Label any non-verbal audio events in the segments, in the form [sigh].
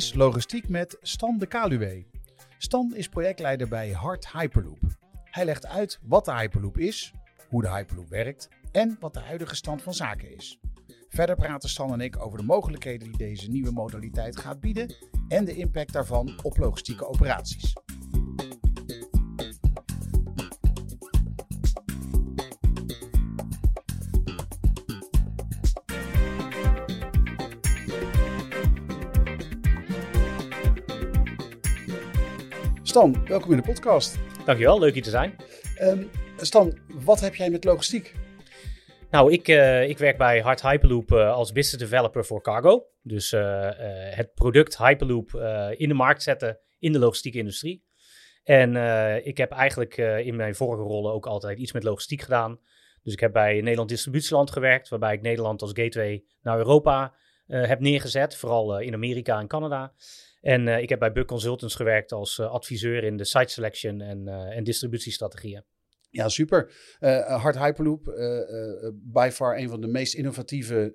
Is Logistiek met Stan de Kaluwe. Stan is projectleider bij Hard Hyperloop. Hij legt uit wat de Hyperloop is, hoe de Hyperloop werkt en wat de huidige stand van zaken is. Verder praten Stan en ik over de mogelijkheden die deze nieuwe modaliteit gaat bieden en de impact daarvan op logistieke operaties. Stan, welkom in de podcast. Dankjewel, leuk hier te zijn. Um, Stan, wat heb jij met logistiek? Nou, ik, uh, ik werk bij Hard Hyperloop uh, als business developer voor cargo. Dus uh, het product Hyperloop in de markt zetten in de logistieke industrie. En ik heb eigenlijk in mijn vorige rollen ook altijd iets met logistiek gedaan. Dus ik heb bij Nederland Distributieland gewerkt, waarbij ik Nederland als gateway naar Europa heb neergezet. Vooral in Amerika en Canada. En uh, ik heb bij Buck Consultants gewerkt als uh, adviseur in de site selection en, uh, en distributiestrategieën. Ja, super. Hard Hyperloop, by far een van de meest innovatieve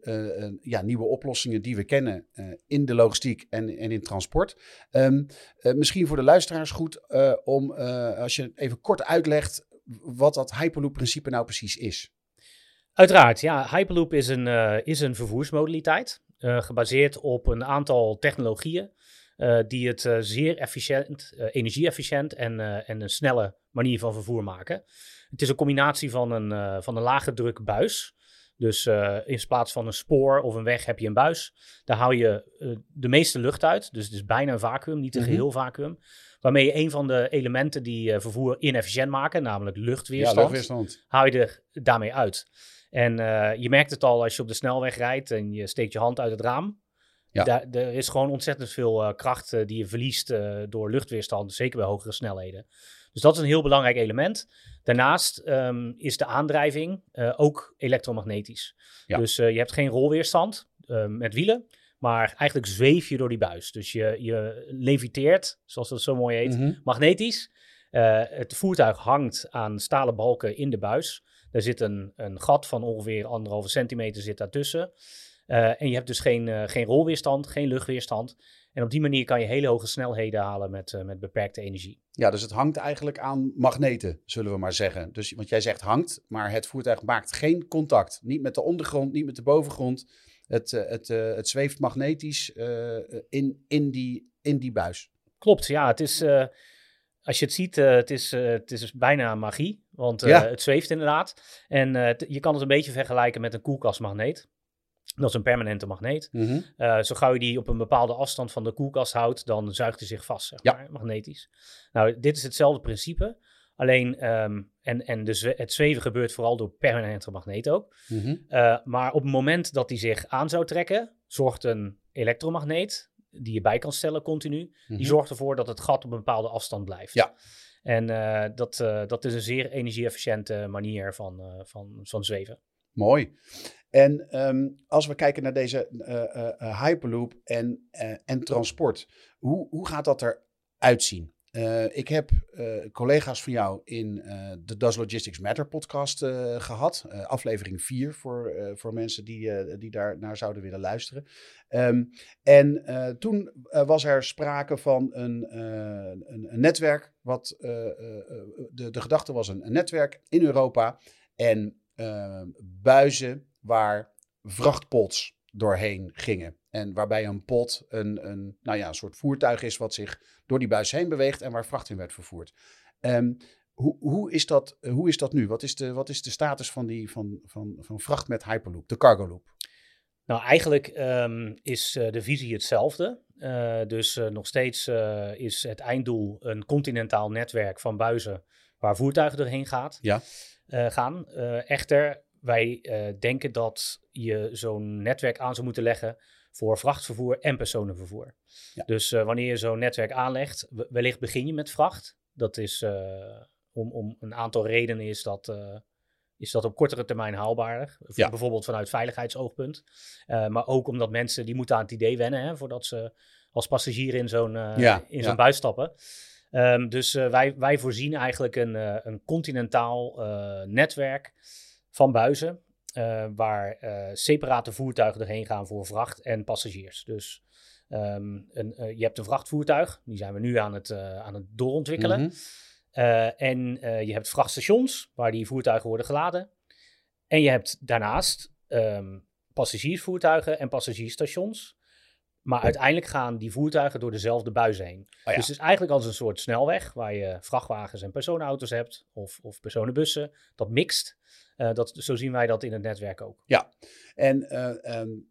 ja, nieuwe oplossingen die we kennen in de logistiek en, en in transport. Um, misschien voor de luisteraars goed om, als je even kort uitlegt, wat dat Hyperloop-principe nou precies is. Uiteraard, ja. Hyperloop is een, is een vervoersmodaliteit, gebaseerd op een aantal technologieën. Uh, die het uh, zeer efficiënt, uh, energie-efficiënt en, en een snelle manier van vervoer maken. Het is een combinatie van een, van een lage druk buis. Dus in plaats van een spoor of een weg heb je een buis. Daar hou je de meeste lucht uit. Dus het is bijna een vacuüm, niet een mm -hmm. geheel vacuüm. Waarmee je een van de elementen die vervoer inefficiënt maken, namelijk luchtweerstand, ja, luchtweerstand. hou je er daarmee uit. En je merkt het al als je op de snelweg rijdt en je steekt je hand uit het raam. Ja. Daar, er is gewoon ontzettend veel uh, kracht uh, die je verliest uh, door luchtweerstand, zeker bij hogere snelheden. Dus dat is een heel belangrijk element. Daarnaast um, is de aandrijving ook elektromagnetisch. Ja. Dus je hebt geen rolweerstand met wielen, maar eigenlijk zweef je door die buis. Dus je, je leviteert, zoals dat zo mooi heet, mm -hmm. magnetisch. het voertuig hangt aan stalen balken in de buis. Er zit een, een gat van ongeveer anderhalve centimeter zit daartussen. Uh, en je hebt dus geen, uh, geen rolweerstand, geen luchtweerstand. En op die manier kan je hele hoge snelheden halen met, uh, met beperkte energie. Ja, dus het hangt eigenlijk aan magneten, zullen we maar zeggen. Dus, want jij zegt hangt, maar het voertuig maakt geen contact. Niet met de ondergrond, niet met de bovengrond. Het, het, het zweeft magnetisch in, in, die, in die buis. Klopt, ja. Het is, als je het ziet, het, is, het is bijna magie. Want ja. het zweeft inderdaad. En je kan het een beetje vergelijken met een koelkastmagneet. Dat is een permanente magneet. Mm -hmm. uh, zo gauw je die op een bepaalde afstand van de koelkast houdt, dan zuigt hij zich vast, zeg ja. maar, magnetisch. Nou, dit is hetzelfde principe. Alleen, um, en, en de het zweven gebeurt vooral door permanente magneet ook. Mm -hmm. uh, maar op het moment dat die zich aan zou trekken, zorgt een elektromagneet, die je bij kan stellen continu, mm -hmm. die zorgt ervoor dat het gat op een bepaalde afstand blijft. Ja. En uh, dat, dat is een zeer energie-efficiënte manier van, van, van zweven. Mooi. En um, als we kijken naar deze uh, uh, Hyperloop en, en transport, hoe, hoe gaat dat eruit zien? ik heb collega's van jou in de Does Logistics Matter podcast gehad. aflevering 4 voor, voor mensen die, die daar naar zouden willen luisteren. Um, en toen was er sprake van een, een, een netwerk. Wat, de, de gedachte was een netwerk in Europa. En buizen waar vrachtpots doorheen gingen. En waarbij een pot een, een, nou ja, een soort voertuig is wat zich door die buis heen beweegt en waar vracht in werd vervoerd. Um, hoe, hoe, is dat, hoe is dat nu? Wat is de, wat is de status van, die, van, van, van vracht met Hyperloop, de cargo loop? Nou, eigenlijk um, is uh, de visie hetzelfde. Uh, dus uh, nog steeds is het einddoel een continentaal netwerk van buizen waar voertuigen doorheen gaat, ja. Gaan. echter wij uh, denken dat je zo'n netwerk aan zou moeten leggen voor vrachtvervoer en personenvervoer. Dus wanneer je zo'n netwerk aanlegt, wellicht begin je met vracht. Dat is om, om een aantal redenen is dat is dat op kortere termijn haalbaarder. Bijvoorbeeld vanuit veiligheidsoogpunt. Uh, maar ook omdat mensen die moeten aan het idee wennen hè, voordat ze als passagier in zo'n uh, in zo'n buis stappen. Um, dus uh, wij, wij voorzien eigenlijk een, een continentaal netwerk van buizen. waar separate voertuigen erheen gaan voor vracht en passagiers. Dus um, een, je hebt een vrachtvoertuig, die zijn we nu aan het, aan het doorontwikkelen. Mm uh, en je hebt vrachtstations waar die voertuigen worden geladen. En je hebt daarnaast um, passagiersvoertuigen en passagiersstations. Maar uiteindelijk gaan die voertuigen door dezelfde buis heen. Oh ja. Dus het is eigenlijk als een soort snelweg waar je vrachtwagens en personenauto's hebt of, of personenbussen. Dat mixt. Uh, dat, zo zien wij dat in het netwerk ook. Ja, en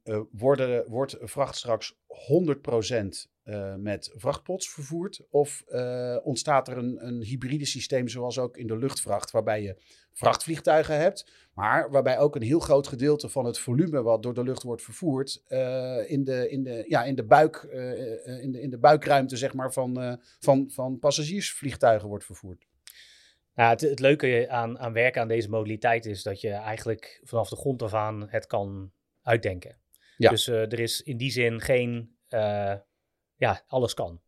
uh, worden, wordt vracht straks 100% uh, met vrachtpots vervoerd? Of uh, ontstaat er een, een hybride systeem zoals ook in de luchtvracht, waarbij je vrachtvliegtuigen hebt, maar waarbij ook een heel groot gedeelte van het volume wat door de lucht wordt vervoerd uh, in, de, in, de, ja, in, de buik, in, de, in de buikruimte zeg maar, van, van, van passagiersvliegtuigen wordt vervoerd? Nou, het, het leuke aan, aan werken aan deze modaliteit is dat je eigenlijk vanaf de grond af aan het kan uitdenken. Ja. Dus er is in die zin geen ja, alles kan.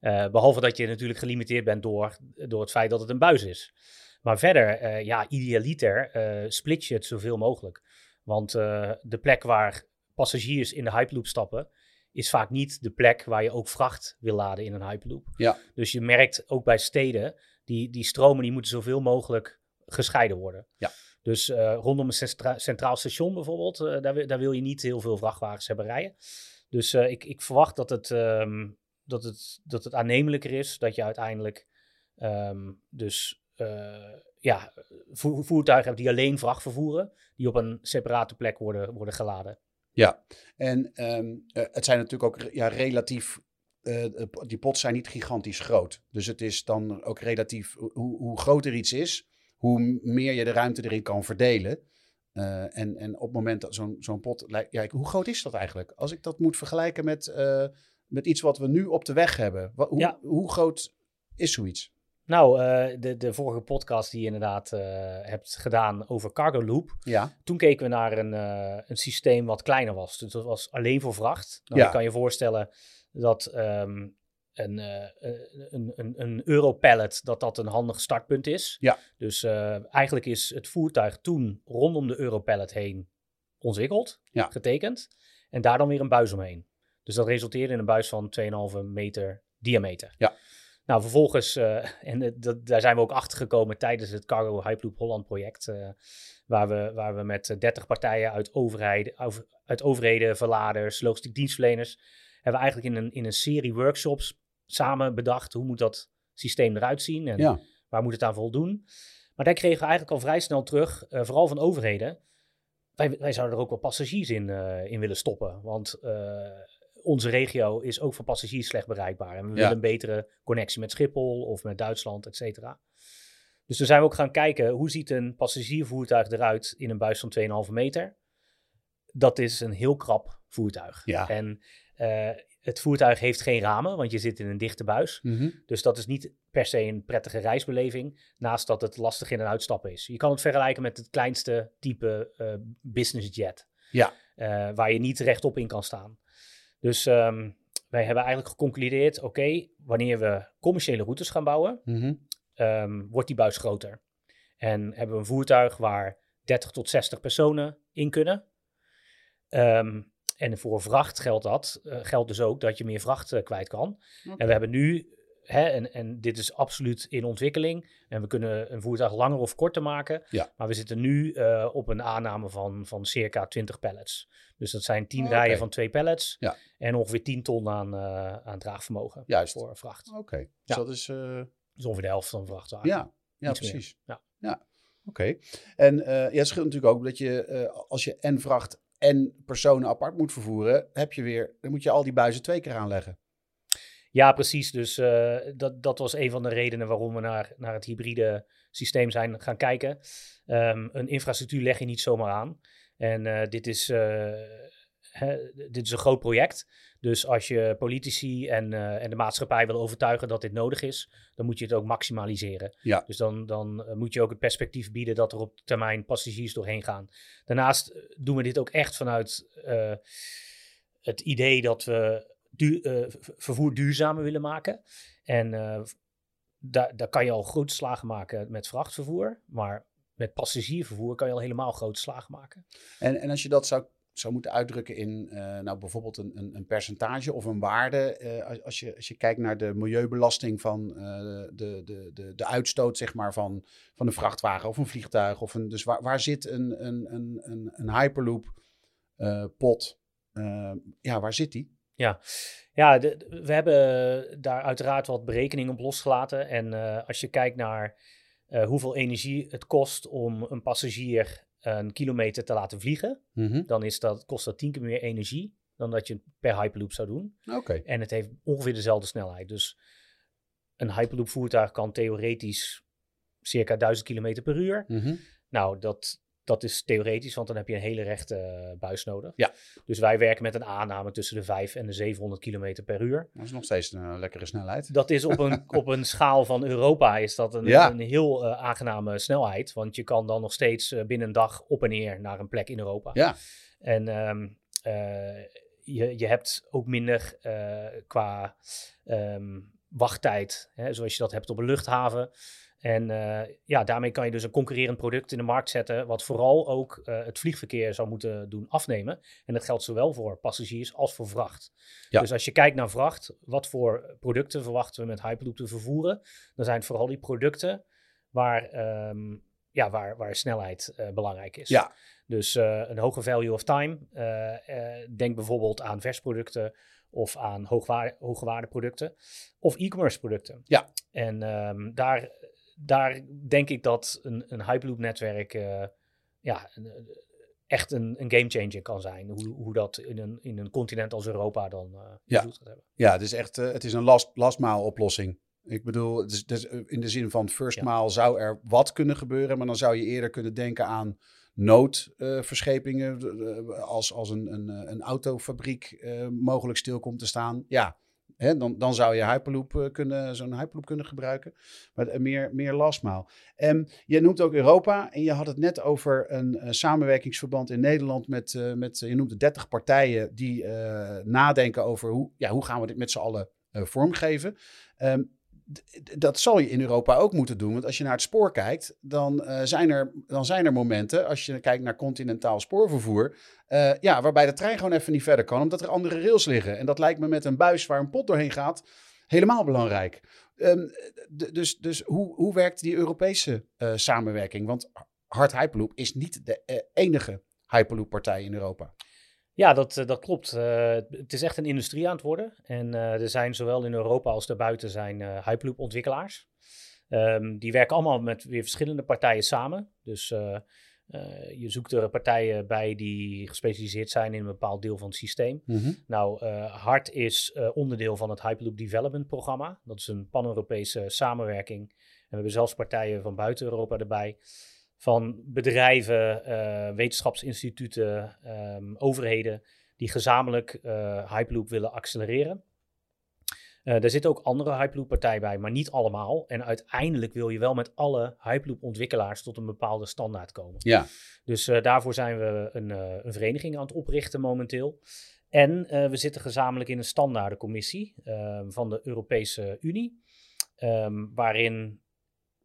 Uh, behalve dat je natuurlijk gelimiteerd bent door, door het feit dat het een buis is. Maar verder, uh, ja, idealiter uh, split je het zoveel mogelijk. Want de plek waar passagiers in de Hyperloop stappen, is vaak niet de plek waar je ook vracht wil laden in een Hyperloop. Ja. Dus je merkt ook bij steden, die, die stromen die moeten zoveel mogelijk gescheiden worden. Ja. Dus rondom een centraal station bijvoorbeeld, daar, daar wil je niet heel veel vrachtwagens hebben rijden. Dus uh, ik, ik verwacht dat het, um, dat, het, dat het aannemelijker is dat je uiteindelijk um, dus uh, ja, vo voertuigen hebt die alleen vracht vervoeren, die op een separate plek worden, worden geladen. Ja, en um, uh, het zijn natuurlijk ook ja, relatief die pots zijn niet gigantisch groot. Dus het is dan ook relatief, hoe, hoe groter iets is, hoe meer je de ruimte erin kan verdelen. Uh, en, en op het moment dat zo'n zo'n pot. Ja, hoe groot is dat eigenlijk? Als ik dat moet vergelijken met, uh, met iets wat we nu op de weg hebben. Wat, hoe, ja. hoe groot is zoiets? Nou, uh, de, de vorige podcast die je inderdaad hebt gedaan over Cargo Loop. Ja. Toen keken we naar een, een systeem wat kleiner was. Dus dat was alleen voor vracht. Nou, ja. Je kan je voorstellen dat um, een, uh, een, een, een Europallet, dat dat een handig startpunt is. Ja. Dus uh, eigenlijk is het voertuig toen rondom de Europallet heen ontwikkeld, ja. getekend. En daar dan weer een buis omheen. Dus dat resulteerde in een buis van 2,5 meter diameter. Ja. Nou, vervolgens, uh, [laughs] en dat, daar zijn we ook achter gekomen tijdens het Cargo Hyperloop Holland project, waar, we, waar we met 30 partijen uit, overheid, over, uit overheden, verladers, logistiek dienstverleners, hebben we eigenlijk in een, in een serie workshops samen bedacht hoe moet dat systeem eruit zien en waar moet het aan voldoen. Maar daar kregen we eigenlijk al vrij snel terug, uh, vooral van overheden. Wij, wij, zouden er ook wel passagiers in, uh, in willen stoppen. Want uh, onze regio is ook voor passagiers slecht bereikbaar. En we willen een betere connectie met Schiphol of met Duitsland, et cetera. Dus toen zijn we ook gaan kijken, hoe ziet een passagiervoertuig eruit in een buis van 2,5 meter? Dat is een heel krap voertuig. Ja. En het voertuig heeft geen ramen, want je zit in een dichte buis. Mhm. Dus dat is niet per se een prettige reisbeleving. Naast dat het lastig in en uitstappen is. Je kan het vergelijken met het kleinste type uh, business jet. Ja. Uh, waar je niet rechtop in kan staan. Dus um, wij hebben eigenlijk geconcludeerd: oké, wanneer we commerciële routes gaan bouwen, mhm. um, wordt die buis groter. En hebben we een voertuig waar 30 tot 60 personen in kunnen. Um, en voor vracht geldt dat, uh, geldt dus ook dat je meer vracht uh, kwijt kan. Okay. En we hebben nu, hè, en, en dit is absoluut in ontwikkeling. En we kunnen een voertuig langer of korter maken. Ja. Maar we zitten nu uh, op een aanname van, van circa 20 pallets. Dus dat zijn 10 oh, okay. rijen van twee pallets. Ja. En ongeveer 10 ton aan, aan draagvermogen Juist. voor vracht. Oké, okay. dus ja. dat is... Dus ongeveer de helft van de vrachtwagen. Ja, ja precies. Meer. Ja. ja. Oké. Okay. En ja, het scheelt natuurlijk ook dat je als je en vracht en personen apart moet vervoeren, heb je weer, dan moet je al die buizen twee keer aanleggen. Ja, precies. Dus uh, dat, dat was een van de redenen waarom we naar, naar het hybride systeem zijn gaan kijken. Um, een infrastructuur leg je niet zomaar aan. En uh, dit is uh, dit is een groot project. Dus als je politici en, uh, en de maatschappij wil overtuigen dat dit nodig is, dan moet je het ook maximaliseren. Ja. Dus dan, dan moet je ook het perspectief bieden dat er op termijn passagiers doorheen gaan. Daarnaast doen we dit ook echt vanuit het idee dat we du vervoer duurzamer willen maken. En daar, daar kan je al grote slagen maken met vrachtvervoer. Maar met passagiervervoer kan je al helemaal grote slagen maken. En, en als je dat zou, zou moeten uitdrukken in uh, nou bijvoorbeeld een, een, een, percentage of een waarde. Uh, als, je, als je kijkt naar de milieubelasting van uh, de, de, de, de uitstoot zeg maar, van, van een vrachtwagen of een vliegtuig. Of een, dus waar, waar zit een, een, een, een, Hyperloop pot? ja, waar zit die? Ja, ja we hebben daar uiteraard wat berekeningen op losgelaten. En als je kijkt naar hoeveel energie het kost om een passagier een kilometer te laten vliegen, mhm. dan is dat, kost dat tien keer meer energie dan dat je per Hyperloop zou doen. Oké. En het heeft ongeveer dezelfde snelheid. Dus een Hyperloop voertuig kan theoretisch circa 1000 km per uur. Mhm. Nou, dat, dat is theoretisch, want dan heb je een hele rechte uh, buis nodig. Ja. Dus wij werken met een aanname tussen de 5 en de 700 km per uur. Dat is nog steeds een uh, lekkere snelheid. Dat is op een, [laughs] op een schaal van Europa is dat een, Ja. een heel uh, aangename snelheid. Want je kan dan nog steeds binnen een dag op en neer naar een plek in Europa. Ja. En ehm, je, je hebt ook minder qua ehm, wachttijd, hè, zoals je dat hebt op een luchthaven. En uh, ja, daarmee kan je dus een concurrerend product in de markt zetten, wat vooral ook uh, het vliegverkeer zou moeten doen afnemen. En dat geldt zowel voor passagiers als voor vracht. Ja. Dus als je kijkt naar vracht, wat voor producten verwachten we met Hyperloop te vervoeren? Dan zijn het vooral die producten waar, um, ja, waar, waar snelheid uh, belangrijk is. Ja. Dus een hoge value of time. denk bijvoorbeeld aan versproducten of aan hoogwaarde, hoogwaarde producten of e-commerce producten. Ja. En um, daar daar denk ik dat een, een Hyperloop-netwerk uh, ja, echt een, een gamechanger kan zijn. Hoe, hoe dat in een, in een continent als Europa dan uh, ja. gaat hebben. Ja, het is echt uh, het is een last, lastmaal oplossing. Ik bedoel, het is, het is in de zin van first Ja. maal zou er wat kunnen gebeuren, maar dan zou je eerder kunnen denken aan noodverschepingen, als, als een, een, een autofabriek mogelijk stil komt te staan. Ja, Hè, dan, dan zou je Hyperloop uh, kunnen, zo'n Hyperloop kunnen gebruiken. Maar uh, meer, meer lastmaal. En je noemt ook Europa. En je had het net over een uh, samenwerkingsverband in Nederland met, met je noemde 30 partijen die nadenken over hoe, ja, hoe gaan we dit met z'n allen vormgeven. Um, dat zal je in Europa ook moeten doen. Want als je naar het spoor kijkt, dan, uh, zijn, er, dan zijn er momenten, als je kijkt naar continentaal spoorvervoer, uh, ja, waarbij de trein gewoon even niet verder kan, omdat er andere rails liggen. En dat lijkt me met een buis waar een pot doorheen gaat, helemaal belangrijk. Um, dus dus hoe, hoe werkt die Europese uh, samenwerking? Want Hard Hyperloop is niet de enige Hyperloop-partij in Europa. Ja, dat, dat klopt. Uh, het is echt een industrie aan het worden. En uh, er zijn zowel in Europa als daarbuiten zijn uh, Hyperloop-ontwikkelaars. Um, die werken allemaal met weer verschillende partijen samen. Dus je zoekt er partijen bij die gespecialiseerd zijn in een bepaald deel van het systeem. Mm -hmm. Nou, HART is onderdeel van het Hyperloop Development Programma. Dat is een pan-Europese samenwerking. En we hebben zelfs partijen van buiten Europa erbij van bedrijven, uh, wetenschapsinstituten, um, overheden die gezamenlijk uh, Hyperloop willen accelereren. Uh, er zitten ook andere Hyperloop-partijen bij, maar niet allemaal. En uiteindelijk wil je wel met alle Hyperloop-ontwikkelaars tot een bepaalde standaard komen. Ja. Dus daarvoor zijn we een, een, vereniging aan het oprichten momenteel. En we zitten gezamenlijk in een standaardencommissie van de Europese Unie, um, waarin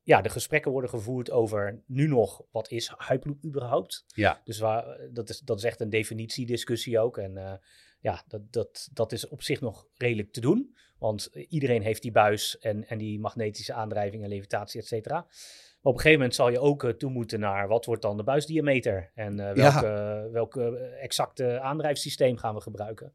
ja, de gesprekken worden gevoerd over nu nog, wat is Hyperloop überhaupt? Ja. Dus waar, dat, is, dat is echt een definitiediscussie ook. En uh, ja, dat, dat, dat is op zich nog redelijk te doen. Want iedereen heeft die buis en, en die magnetische aandrijving en levitatie, et cetera. Maar op een gegeven moment zal je ook toe moeten naar wat wordt dan de buisdiameter? En uh, welke, ja. exacte aandrijfsysteem gaan we gebruiken?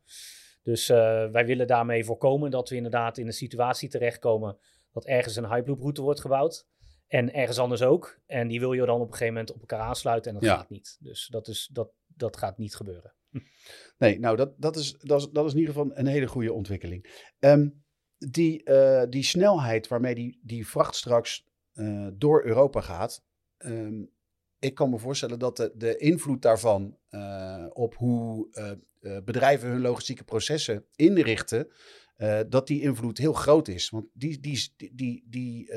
Dus wij willen daarmee voorkomen dat we inderdaad in een situatie terechtkomen dat ergens een Hyperloop route wordt gebouwd. En ergens anders ook. En die wil je dan op een gegeven moment op elkaar aansluiten. En dat Ja. gaat niet. Dus dat, is, dat, dat gaat niet gebeuren. Nee, nou, dat, dat, is, dat, is, dat is in ieder geval een hele goede ontwikkeling. Ehm, die, eh, die snelheid waarmee die, die vracht straks eh, door Europa gaat. ehm, ik kan me voorstellen dat de, de invloed daarvan op hoe bedrijven hun logistieke processen inrichten, dat die invloed heel groot is. Want die, die, die, die,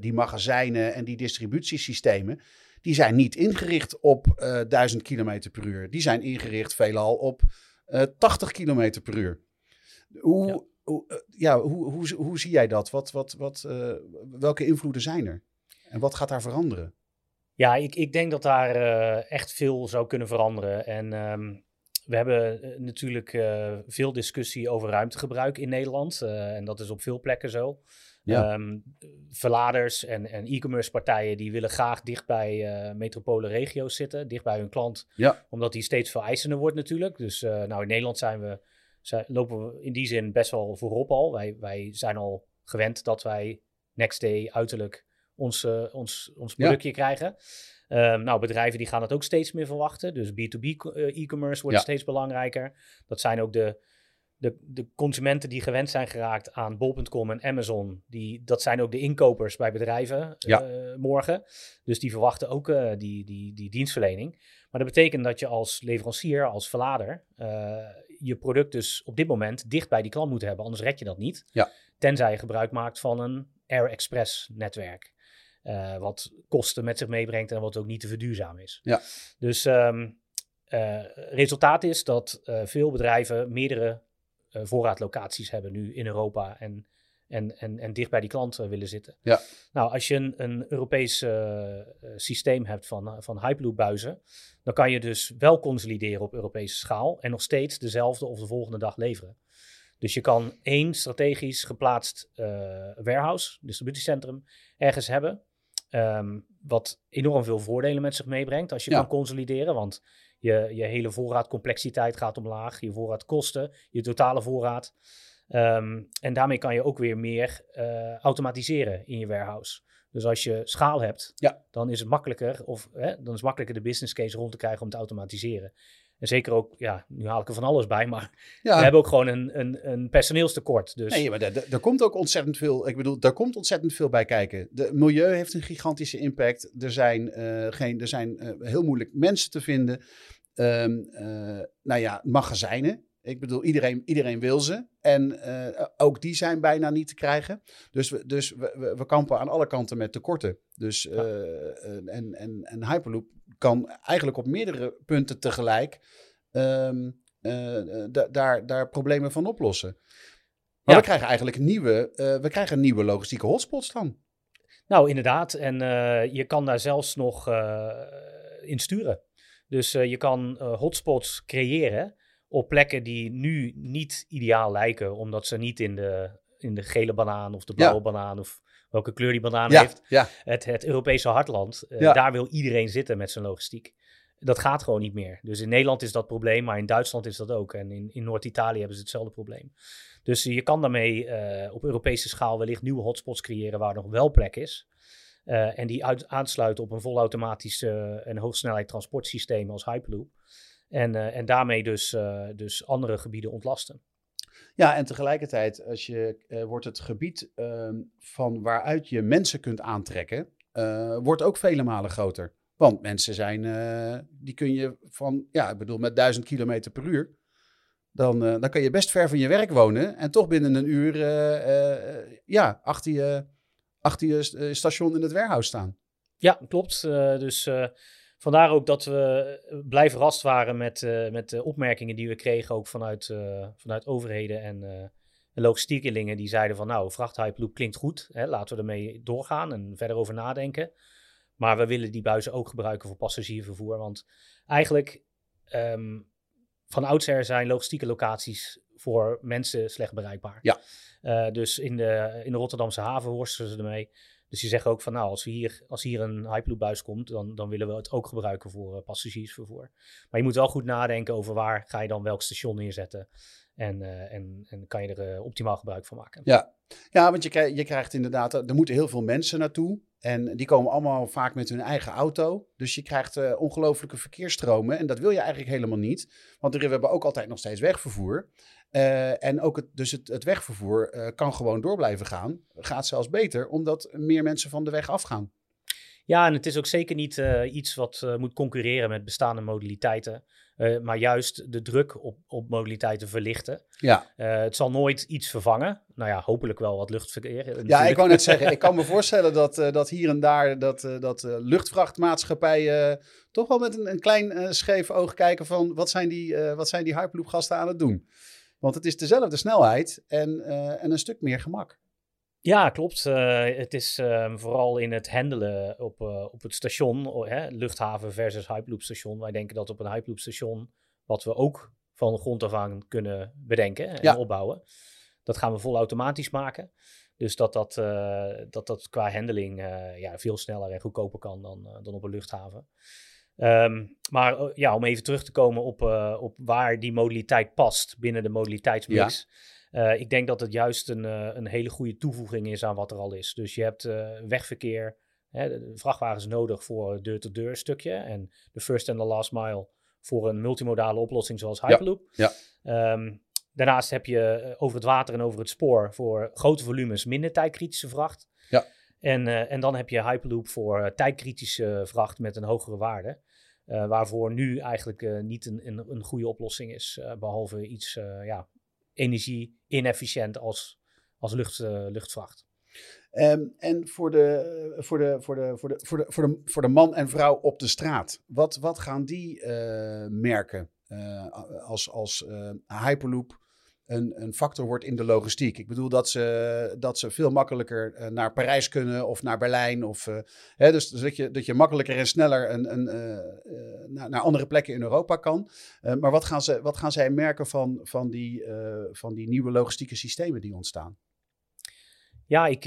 die magazijnen en die distributiesystemen, die zijn niet ingericht op uh, 1000 km per uur. Die zijn ingericht veelal op uh, 80 km per uur. Hoe, ja. Hoe, ja, hoe, hoe, hoe, zie jij dat? Wat, wat, wat, welke invloeden zijn er? En wat gaat daar veranderen? Ja, ik, ik denk dat daar echt veel zou kunnen veranderen. En um, we hebben natuurlijk veel discussie over ruimtegebruik in Nederland. en dat is op veel plekken zo. Ja. Um, verladers en, en e-commerce partijen die willen graag dicht bij uh, metropole regio's zitten, dicht bij hun klant. Ja. Omdat die steeds veel eisender wordt natuurlijk. Dus nou, in Nederland zijn we, zijn, lopen we in die zin best wel voorop al. Wij, wij zijn al gewend dat wij next day uiterlijk ons, uh, ons, ons productje ja. krijgen. Um, nou, bedrijven die gaan dat ook steeds meer verwachten. Dus B2B e-commerce wordt ja. steeds belangrijker. Dat zijn ook de de, de consumenten die gewend zijn geraakt aan bol.com en Amazon, die, dat zijn ook de inkopers bij bedrijven ja. uh, morgen. Dus die verwachten ook uh, die, die, die dienstverlening. Maar dat betekent dat je als leverancier, als verlader, uh, je product dus op dit moment dicht bij die klant moet hebben. Anders red je dat niet. Ja. Tenzij je gebruik maakt van een Air Express netwerk. Wat kosten met zich meebrengt en wat ook niet te verduurzamen is. Ja. Dus um, resultaat is dat veel bedrijven meerdere voorraadlocaties hebben nu in Europa en, en, en, en dicht bij die klant uh, willen zitten. Ja. Nou, als je een, een Europees systeem hebt van, van Hyperloop buizen, dan kan je dus wel consolideren op Europese schaal en nog steeds dezelfde of de volgende dag leveren. Dus je kan één strategisch geplaatst warehouse, distributiecentrum, ergens hebben. Um, wat enorm veel voordelen met zich meebrengt als je ja. kan consolideren. Want je, je hele voorraadcomplexiteit gaat omlaag, je voorraadkosten, je totale voorraad. Um, en daarmee kan je ook weer meer uh, automatiseren in je warehouse. Dus als je schaal hebt, ja. dan is het makkelijker, of hè, dan is makkelijker de business case rond te krijgen om te automatiseren. En zeker ook, ja, nu haal ik er van alles bij, maar ja. we hebben ook gewoon een, een, een personeelstekort. Dus. Nee, maar er komt ook ontzettend veel, ik bedoel, daar komt ontzettend veel bij kijken. De milieu heeft een gigantische impact. Er zijn, uh, geen, er zijn uh, heel moeilijk mensen te vinden. Um, uh, nou ja, magazijnen. Ik bedoel, iedereen, iedereen wil ze. En uh, ook die zijn bijna niet te krijgen. Dus, we, dus we, we, we kampen aan alle kanten met tekorten. Dus, ja. uh, en, en, en Hyperloop kan eigenlijk op meerdere punten tegelijk um, daar, daar problemen van oplossen. Maar ja. we krijgen eigenlijk nieuwe, we krijgen nieuwe logistieke hotspots dan. Nou, inderdaad. En je kan daar zelfs nog in sturen. Dus je kan hotspots creëren op plekken die nu niet ideaal lijken, omdat ze niet in de, in de gele banaan of de blauwe ja. banaan of welke kleur die banaan ja, heeft, ja. Het, het Europese hartland, uh, daar wil iedereen zitten met zijn logistiek. Dat gaat gewoon niet meer. Dus in Nederland is dat probleem, maar in Duitsland is dat ook. En in, in Noord-Italië hebben ze hetzelfde probleem. Dus je kan daarmee op Europese schaal wellicht nieuwe hotspots creëren waar nog wel plek is. Uh, en die uit, aansluiten op een volautomatisch en hoogsnelheid transportsysteem als Hyperloop. En, uh, en daarmee dus, dus andere gebieden ontlasten. Ja, en tegelijkertijd als je, wordt het gebied ehm, van waaruit je mensen kunt aantrekken, wordt ook vele malen groter. Want mensen zijn, die kun je van, ja, ik bedoel, met 1000 kilometer per uur. Dan, dan kan je best ver van je werk wonen en toch binnen een uur, ja, achter je achter je station in het warehouse staan. Ja, klopt. Dus vandaar ook dat we blij verrast waren met, uh, met de opmerkingen die we kregen ook vanuit, vanuit overheden en, en logistiekelingen. Die zeiden van nou, vrachthypeloop klinkt goed. Hè, laten we ermee doorgaan en verder over nadenken. Maar we willen die buizen ook gebruiken voor passagiervervoer. Want eigenlijk um, van oudsher zijn logistieke locaties voor mensen slecht bereikbaar. Ja. Uh, dus in de, in de Rotterdamse haven worstelen ze ermee. Dus die zeggen ook van nou, als, hier, als hier een Hyperloop-buis komt, dan, dan willen we het ook gebruiken voor uh, passagiersvervoer. Maar je moet wel goed nadenken over waar ga je dan welk station neerzetten. En, uh, en, en kan je er optimaal gebruik van maken. Ja, ja want je, je krijgt inderdaad, er moeten heel veel mensen naartoe. En die komen allemaal vaak met hun eigen auto. Dus je krijgt uh, ongelooflijke verkeersstromen. En dat wil je eigenlijk helemaal niet. Want we hebben ook altijd nog steeds wegvervoer. Uh, en ook het, dus het, het wegvervoer uh, kan gewoon door blijven gaan. Gaat zelfs beter, omdat meer mensen van de weg afgaan. Ja, en het is ook zeker niet iets wat moet concurreren met bestaande modaliteiten. Uh, maar juist de druk op, op modaliteiten verlichten. Ja. Het zal nooit iets vervangen. Nou ja, hopelijk wel wat luchtverkeer. Natuurlijk. Ja, ik wou net zeggen, [laughs] ik kan me voorstellen dat, dat hier en daar dat, dat luchtvrachtmaatschappijen toch wel met een, een klein scheef oog kijken van wat zijn die, wat zijn die Hyperloop gasten aan het doen. Want het is dezelfde snelheid en, en een stuk meer gemak. Ja, klopt. Uh, het is uh, vooral in het handelen op, uh, op het station, oh, hè, luchthaven versus Hyperloop station. Wij denken dat op een Hyperloop station, wat we ook van de grond af aan kunnen bedenken en ja. opbouwen, dat gaan we vol automatisch maken. Dus dat dat, dat, dat qua handling ja, veel sneller en goedkoper kan dan, dan op een luchthaven. Um, maar ja, om even terug te komen op, op waar die modaliteit past binnen de modaliteitsmix. Ja uh, ik denk dat het juist een, uh, een hele goede toevoeging is aan wat er al is. Dus je hebt uh, wegverkeer, hè, de, vrachtwagens nodig voor het deur-to-deur stukje. En de first and the last mile voor een multimodale oplossing zoals Hyperloop. Ja. ja. Um, daarnaast heb je over het water en over het spoor voor grote volumes minder tijdkritische vracht. Ja. En, en dan heb je Hyperloop voor tijdkritische vracht met een hogere waarde. Uh, waarvoor nu eigenlijk uh, niet een, een, een, goede oplossing is. Behalve iets ja, energie inefficiënt als, als lucht, uh, luchtvracht. Um, en voor de, voor, de, voor, de, voor, de, voor, de, voor, de, voor de man en vrouw op de straat, wat, wat gaan die uh, merken als, als Hyperloop een, een factor wordt in de logistiek. Ik bedoel dat ze, dat ze veel makkelijker uh, naar Parijs kunnen of naar Berlijn. Of, uh, hè, dus, dat, je, dat je makkelijker en sneller een, een, uh, naar, naar andere plekken in Europa kan. maar wat gaan, ze, wat gaan zij merken van, van, die, van die nieuwe logistieke systemen die ontstaan? Ja, ik,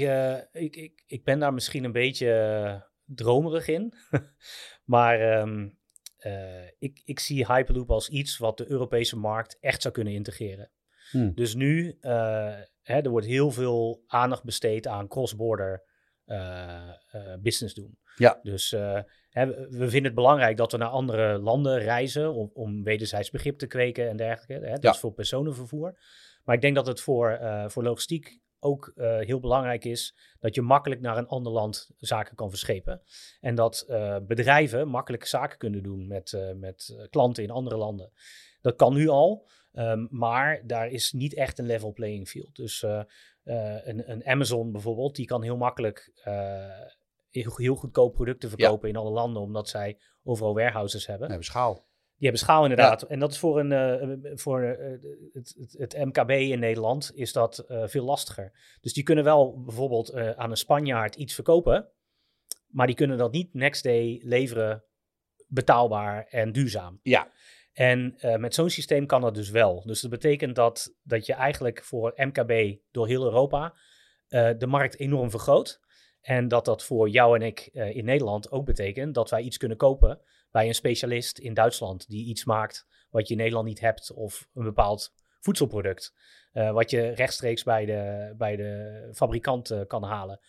ik, ik, ik ben daar misschien een beetje dromerig in. [laughs] maar um, ik, ik zie Hyperloop als iets wat de Europese markt echt zou kunnen integreren. Hmm. Dus nu, uh, hè, er wordt heel veel aandacht besteed aan cross-border uh, uh, business doen. Ja. Dus hè, we vinden het belangrijk dat we naar andere landen reizen om, om wederzijds begrip te kweken en dergelijke. Hè? Dat ja. is voor personenvervoer. Maar ik denk dat het voor, voor logistiek ook uh, heel belangrijk is dat je makkelijk naar een ander land zaken kan verschepen. En dat uh, bedrijven makkelijk zaken kunnen doen met, met klanten in andere landen. Dat kan nu al, um, maar daar is niet echt een level playing field. Dus een, een, Amazon bijvoorbeeld, die kan heel makkelijk heel, heel goedkoop producten verkopen ja. in alle landen, omdat zij overal warehouses hebben. We hebben schaal. Die hebben schaal inderdaad. Ja. En dat is voor, een, uh, voor uh, het, het, het, MKB in Nederland is dat uh, veel lastiger. Dus die kunnen wel bijvoorbeeld aan een Spanjaard iets verkopen, maar die kunnen dat niet next day leveren betaalbaar en duurzaam. Ja. En met zo'n systeem kan dat dus wel. Dus dat betekent dat, dat je eigenlijk voor MKB door heel Europa de markt enorm vergroot. En dat dat voor jou en ik in Nederland ook betekent dat wij iets kunnen kopen bij een specialist in Duitsland die iets maakt wat je in Nederland niet hebt of een bepaald voedselproduct. Wat je rechtstreeks bij de, bij de fabrikant kan halen.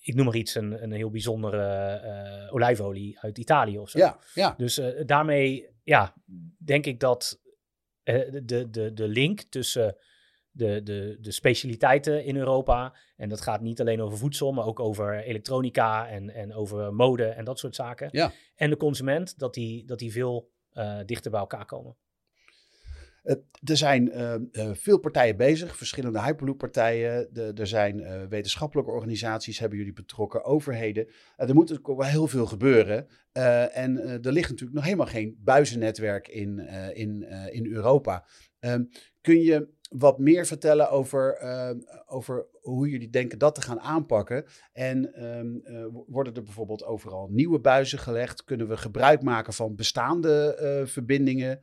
Ik noem maar iets, een, een heel bijzondere olijfolie uit Italië of zo. Ja, ja. Dus daarmee ja, denk ik dat de, de, de link tussen de, de, de specialiteiten in Europa. En dat gaat niet alleen over voedsel, maar ook over elektronica en, en over mode en dat soort zaken. Ja. En de consument, dat die, dat die veel uh, dichter bij elkaar komen. Er zijn uh, uh, veel partijen bezig, verschillende Hyperloop-partijen. er zijn wetenschappelijke organisaties, hebben jullie betrokken, overheden. er moet ook wel heel veel gebeuren. en er ligt natuurlijk nog helemaal geen buizennetwerk in, in, in Europa. Um, kun je wat meer vertellen over, over hoe jullie denken dat te gaan aanpakken. En uh, worden er bijvoorbeeld overal nieuwe buizen gelegd? Kunnen we gebruik maken van bestaande verbindingen?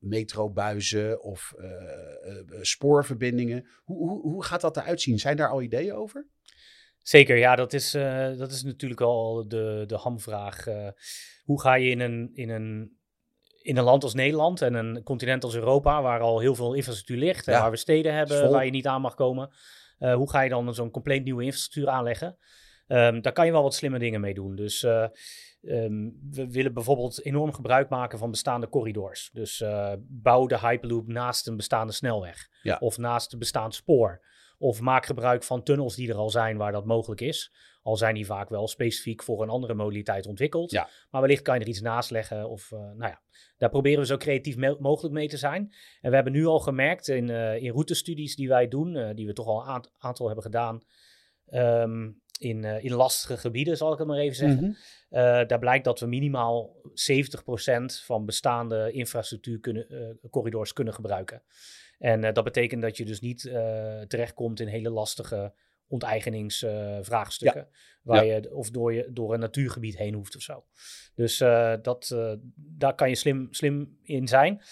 Metrobuizen of spoorverbindingen. Hoe, hoe, hoe gaat dat eruit zien? Zijn daar al ideeën over? Zeker, ja, dat is, dat is natuurlijk al de, de hamvraag. hoe ga je in een, in een in een land als Nederland en een continent als Europa, waar al heel veel infrastructuur ligt, en waar we steden hebben waar je niet aan mag komen, uh, hoe ga je dan zo'n compleet nieuwe infrastructuur aanleggen? Um, daar kan je wel wat slimme dingen mee doen. Dus um, we willen bijvoorbeeld enorm gebruik maken van bestaande corridors. Dus uh, bouw de Hyperloop naast een bestaande snelweg ja. of naast een bestaand spoor. Of maak gebruik van tunnels die er al zijn waar dat mogelijk is. Al zijn die vaak wel specifiek voor een andere modaliteit ontwikkeld. Ja. Maar wellicht kan je er iets naast leggen. Of, uh, nou ja, daar proberen we zo creatief mogelijk mee te zijn. En we hebben nu al gemerkt in, uh, in routestudies die wij doen, die we toch al een aantal hebben gedaan. Um, in, in lastige gebieden, zal ik het maar even zeggen. Mm -hmm. daar blijkt dat we minimaal 70% van bestaande infrastructuur kunnen, corridors kunnen gebruiken. En dat betekent dat je dus niet terechtkomt in hele lastige onteigeningsvraagstukken. Waar je of door, je door een natuurgebied heen hoeft of zo. Dus dat, daar kan je slim, slim in zijn.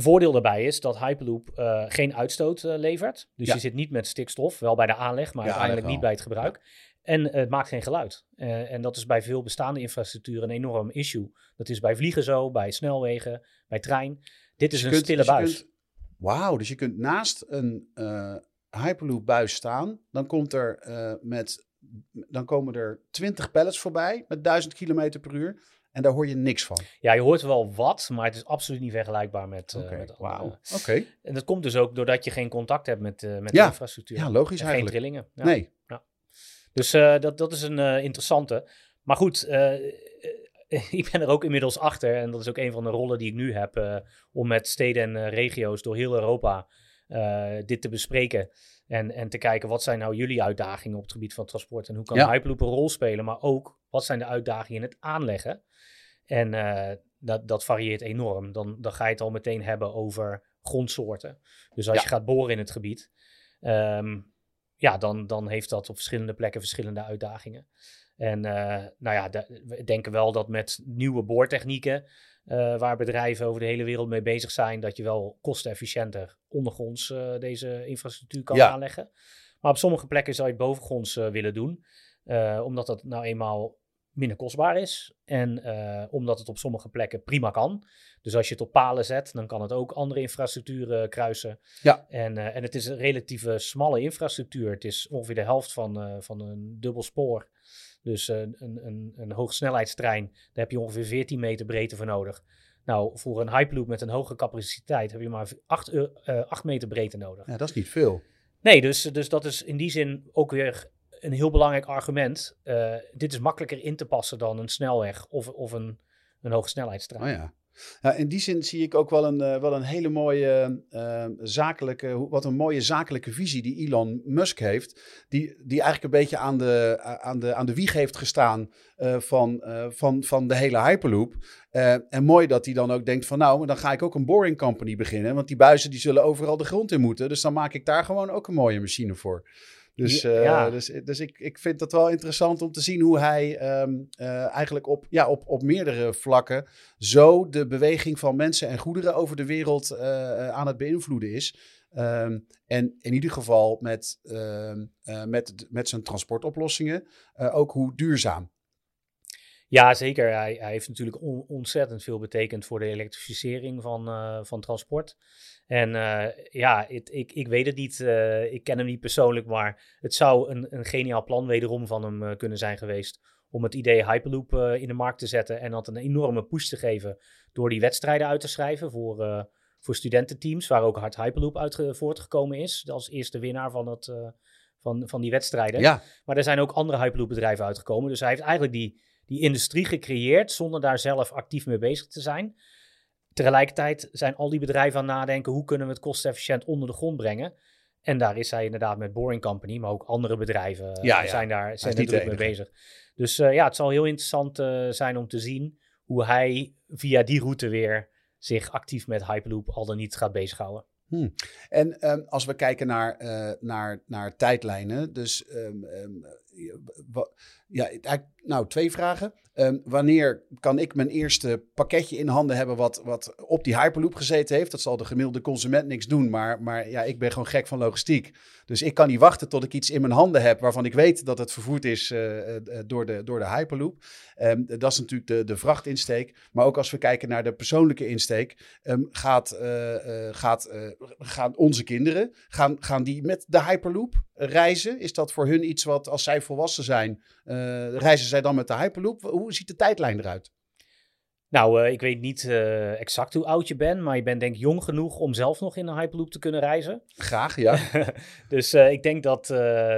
Voordeel daarbij is dat Hyperloop geen uitstoot levert. Dus Ja. je zit niet met stikstof, wel bij de aanleg, maar Ja, uiteindelijk niet bij het gebruik. En het maakt geen geluid. Eh, en dat is bij veel bestaande infrastructuur een enorm issue. Dat is bij vliegen zo, bij snelwegen, bij trein. Dit is Dus je een kunt- stille dus buis. Wauw, dus je kunt naast een eh, Hyperloop buis staan. Dan, komt er, eh, met, dan komen er 20 pallets voorbij met 1000 km per uur. En daar hoor je niks van. Ja, je hoort wel wat, maar het is absoluut niet vergelijkbaar met, eh, Oké, wauw. Oké, [laughs] En dat komt dus ook doordat je geen contact hebt met, eh, met Ja. de infrastructuur. ja, logisch En geen eigenlijk. trillingen. Ja. Nee, Dus eh, dat, dat is een interessante. Maar goed, [laughs] ik ben er ook inmiddels achter. En dat is ook een van de rollen die ik nu heb. om met steden en regio's door heel Europa dit te bespreken. En, en te kijken wat zijn nou jullie uitdagingen op het gebied van transport. En hoe kan Ja. Hyperloop een rol spelen. Maar ook wat zijn de uitdagingen in het aanleggen. En eh, dat, dat varieert enorm. Dan, dan ga je het al meteen hebben over grondsoorten. Dus als Ja. je gaat boren in het gebied. ehm, ja, dan, dan heeft dat op verschillende plekken verschillende uitdagingen. En eh, nou ja, de- we denken wel dat met nieuwe boortechnieken, eh, waar bedrijven over de hele wereld mee bezig zijn, dat je wel kostenefficiënter ondergronds deze infrastructuur kan Ja. aanleggen. Maar op sommige plekken zou je het bovengronds willen doen, omdat dat nou eenmaal minder kostbaar is en eh, omdat het op sommige plekken prima kan. Dus als je het op palen zet, dan kan het ook andere infrastructuur eh, kruisen. Ja. En, eh, en het is een relatieve smalle infrastructuur. Het is ongeveer de helft van, van een dubbel spoor. Dus een, een, een hoogsnelheidstrein, daar heb je ongeveer 14 meter breedte voor nodig. Nou, voor een Hyperloop met een hoge capaciteit heb je maar 8, 8 meter breedte nodig. ja, dat is niet veel. Nee, dus, dus dat is in die zin ook weer een heel belangrijk argument. Eh, dit is makkelijker in te passen dan een snelweg of, of een, een hogesnelheidstrein. Oh ja. Ja, in die zin zie ik ook wel een, eh, wel een hele mooie eh, zakelijke, wat een mooie zakelijke visie die Elon Musk heeft. Die, die eigenlijk een beetje aan de, aan de, aan de wieg heeft gestaan van, van, van de hele Hyperloop. En mooi dat hij dan ook denkt van nou, dan ga ik ook een boring company beginnen. Want die buizen die zullen overal de grond in moeten. Dus dan maak ik daar gewoon ook een mooie machine voor. Dus, eh, ja. dus, dus ik, ik vind het wel interessant om te zien hoe hij ehm, eh, eigenlijk op, ja, op, op meerdere vlakken zo de beweging van mensen en goederen over de wereld eh, aan het beïnvloeden is. Ehm, en in ieder geval met, ehm, eh, met, met zijn transportoplossingen ook hoe duurzaam. Ja, zeker. Hij, hij heeft natuurlijk on- ontzettend veel betekend voor de elektrificering van, eh, van transport. En eh, ja, het- ik, ik weet het niet. eh, ik ken hem niet persoonlijk, maar het zou een, een geniaal plan wederom van hem kunnen zijn geweest. Om het idee Hyperloop in de markt te zetten en dat een enorme push te geven door die wedstrijden uit te schrijven voor, voor studententeams, waar ook Hard Hyperloop uit ge- voortgekomen is. Als eerste winnaar van, het, van, van die wedstrijden. Ja, Maar er zijn ook andere Hyperloop bedrijven uitgekomen. Dus hij heeft eigenlijk die, die industrie gecreëerd zonder daar zelf actief mee bezig te zijn. Tegelijkertijd zijn al die bedrijven aan het nadenken hoe kunnen we het kostenefficiënt onder de grond brengen. En daar is hij inderdaad met Boring Company, maar ook andere bedrijven eh, Ja, ja. zijn daar zijn er druk mee bezig. Dus eh, ja, het zal heel interessant eh, zijn om te zien hoe hij via die route weer zich actief met Hyperloop al dan niet gaat bezighouden. En ehm, als we kijken naar, naar, naar tijdlijnen, dus ehm, ehm, ja, nou twee vragen. Ehm, wanneer kan ik mijn eerste pakketje in handen hebben wat, wat op die Hyperloop gezeten heeft? Dat zal de gemiddelde consument niks doen, maar, maar ja, ik ben gewoon gek van logistiek. Dus ik kan niet wachten tot ik iets in mijn handen heb waarvan ik weet dat het vervoerd is eh, eh, door, de, door de Hyperloop. Ehm, dat is natuurlijk de, de vrachtinsteek. Maar ook als we kijken naar de persoonlijke insteek, ehm, gaat, eh, eh, gaat, eh, gaan onze kinderen, gaan, gaan die met de Hyperloop reizen? Is dat voor hun iets wat als zij volwassen zijn, eh, reizen zij dan met de Hyperloop? Hoe ziet de tijdlijn eruit? Nou, ik weet niet exact hoe oud je bent, maar je bent denk ik jong genoeg om zelf nog in een Hyperloop te kunnen reizen. Graag, ja. [laughs] dus ik denk dat,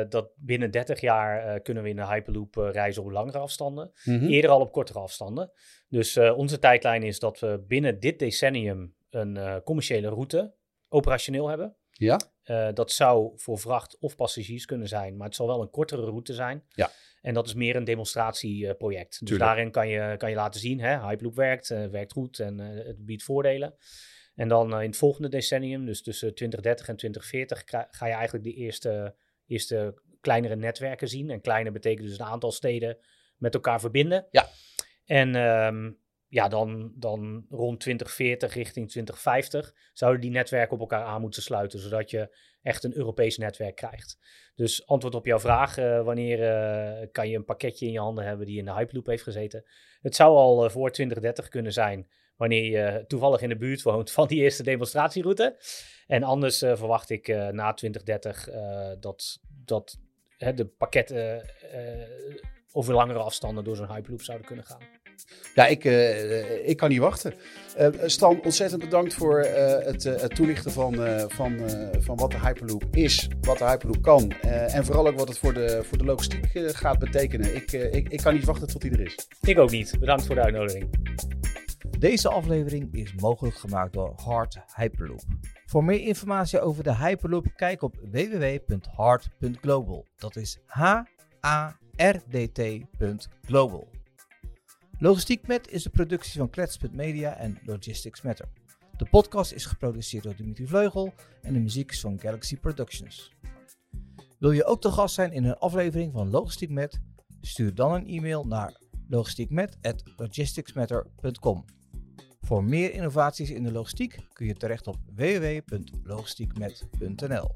dat binnen 30 jaar kunnen we in een Hyperloop reizen op langere afstanden. Mhm. Eerder al op kortere afstanden. Dus onze tijdlijn is dat we binnen dit decennium een commerciële route operationeel hebben. Ja. Uh, dat zou voor vracht of passagiers kunnen zijn, maar het zal wel een kortere route zijn. Ja. En dat is meer een demonstratieproject. dus daarin kan je, kan je laten zien, hè, Hyperloop werkt, uh, werkt goed en uh, het biedt voordelen. En dan in het volgende decennium, dus tussen 2030 en 2040, ga je eigenlijk de eerste, eerste kleinere netwerken zien. En kleine betekent dus een aantal steden met elkaar verbinden. Ja. En um, ja, dan, dan rond 2040 richting 2050 zouden die netwerken op elkaar aan moeten sluiten, zodat je echt een Europees netwerk krijgt. Dus antwoord op jouw vraag, uh, wanneer uh, kan je een pakketje in je handen hebben die in de Hyperloop heeft gezeten? Het zou al uh, voor 2030 kunnen zijn, wanneer je toevallig in de buurt woont van die eerste demonstratieroute. En anders verwacht ik na 2030 dat, dat de pakketten over langere afstanden door zo'n Hyperloop zouden kunnen gaan. Ja, ik, uh, ik kan niet wachten. Uh, Stan, ontzettend bedankt voor uh, het, het, toelichten van, van, van wat de Hyperloop is, wat de Hyperloop kan. en vooral ook wat het voor de, voor de logistiek gaat betekenen. Ik, ik, ik kan niet wachten tot die er is. Ik ook niet. Bedankt voor de uitnodiging. Deze aflevering is mogelijk gemaakt door Hard Hyperloop. Voor meer informatie over de Hyperloop, kijk op www.hard.global. Dat is H-A-R-D-T.global. Logistiek Met is de productie van Klets.media en Logistics Matter. De podcast is geproduceerd door Dimitri Vleugel en de muziek is van Galaxy Productions. Wil je ook te gast zijn in een aflevering van Logistiek Met? Stuur dan een e-mail naar logistiekmet@logisticsmatter.com. Voor meer innovaties in de logistiek kun je terecht op www.logistiekmet.nl.